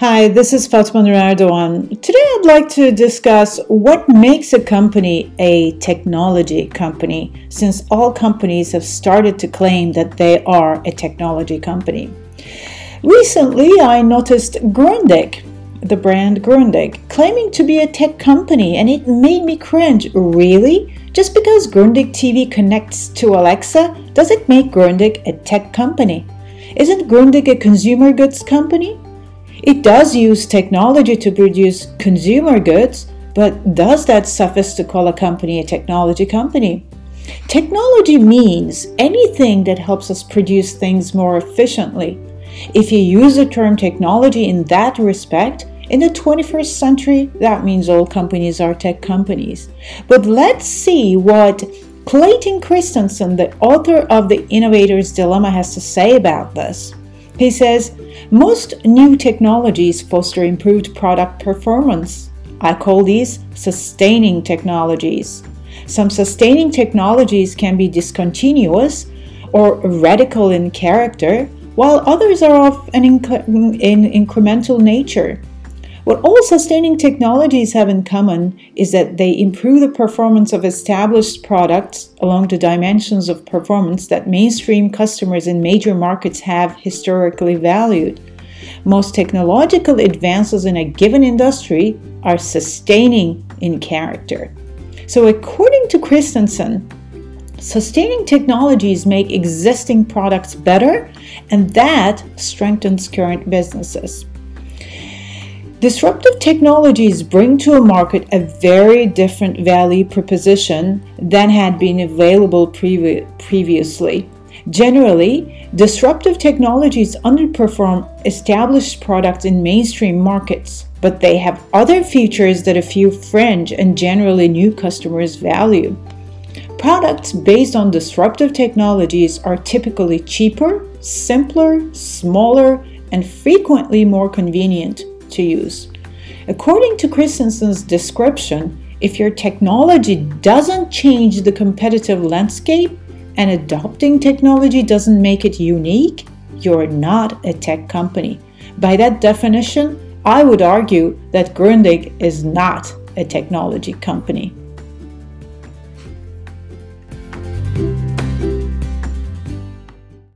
Hi, this is Fatma Nur. Today I'd like to discuss what makes a company a technology company, since all companies have started to claim that they are a technology company. Recently, I noticed Grundig, the brand Grundig, claiming to be a tech company, and it made me cringe. Really? Just because Grundig TV connects to Alexa, does it make Grundig a tech company? Isn't Grundig a consumer goods company? It does use technology to produce consumer goods, but does that suffice to call a company a technology company? Technology means anything that helps us produce things more efficiently. If you use the term technology in that respect, in the 21st century, that means all companies are tech companies. But let's see what Clayton Christensen, the author of The Innovator's Dilemma, has to say about this. He says, most new technologies foster improved product performance. I call these sustaining technologies. Some sustaining technologies can be discontinuous or radical in character, while others are of an inc- in incremental nature. What all sustaining technologies have in common is that they improve the performance of established products along the dimensions of performance that mainstream customers in major markets have historically valued. Most technological advances in a given industry are sustaining in character. So, according to Christensen, sustaining technologies make existing products better, and that strengthens current businesses. Disruptive technologies bring to a market a very different value proposition than had been available previ- previously. Generally, disruptive technologies underperform established products in mainstream markets, but they have other features that a few fringe and generally new customers value. Products based on disruptive technologies are typically cheaper, simpler, smaller, and frequently more convenient to use. According to Christensen's description, if your technology doesn't change the competitive landscape and adopting technology doesn't make it unique, you're not a tech company. By that definition, I would argue that Grundig is not a technology company.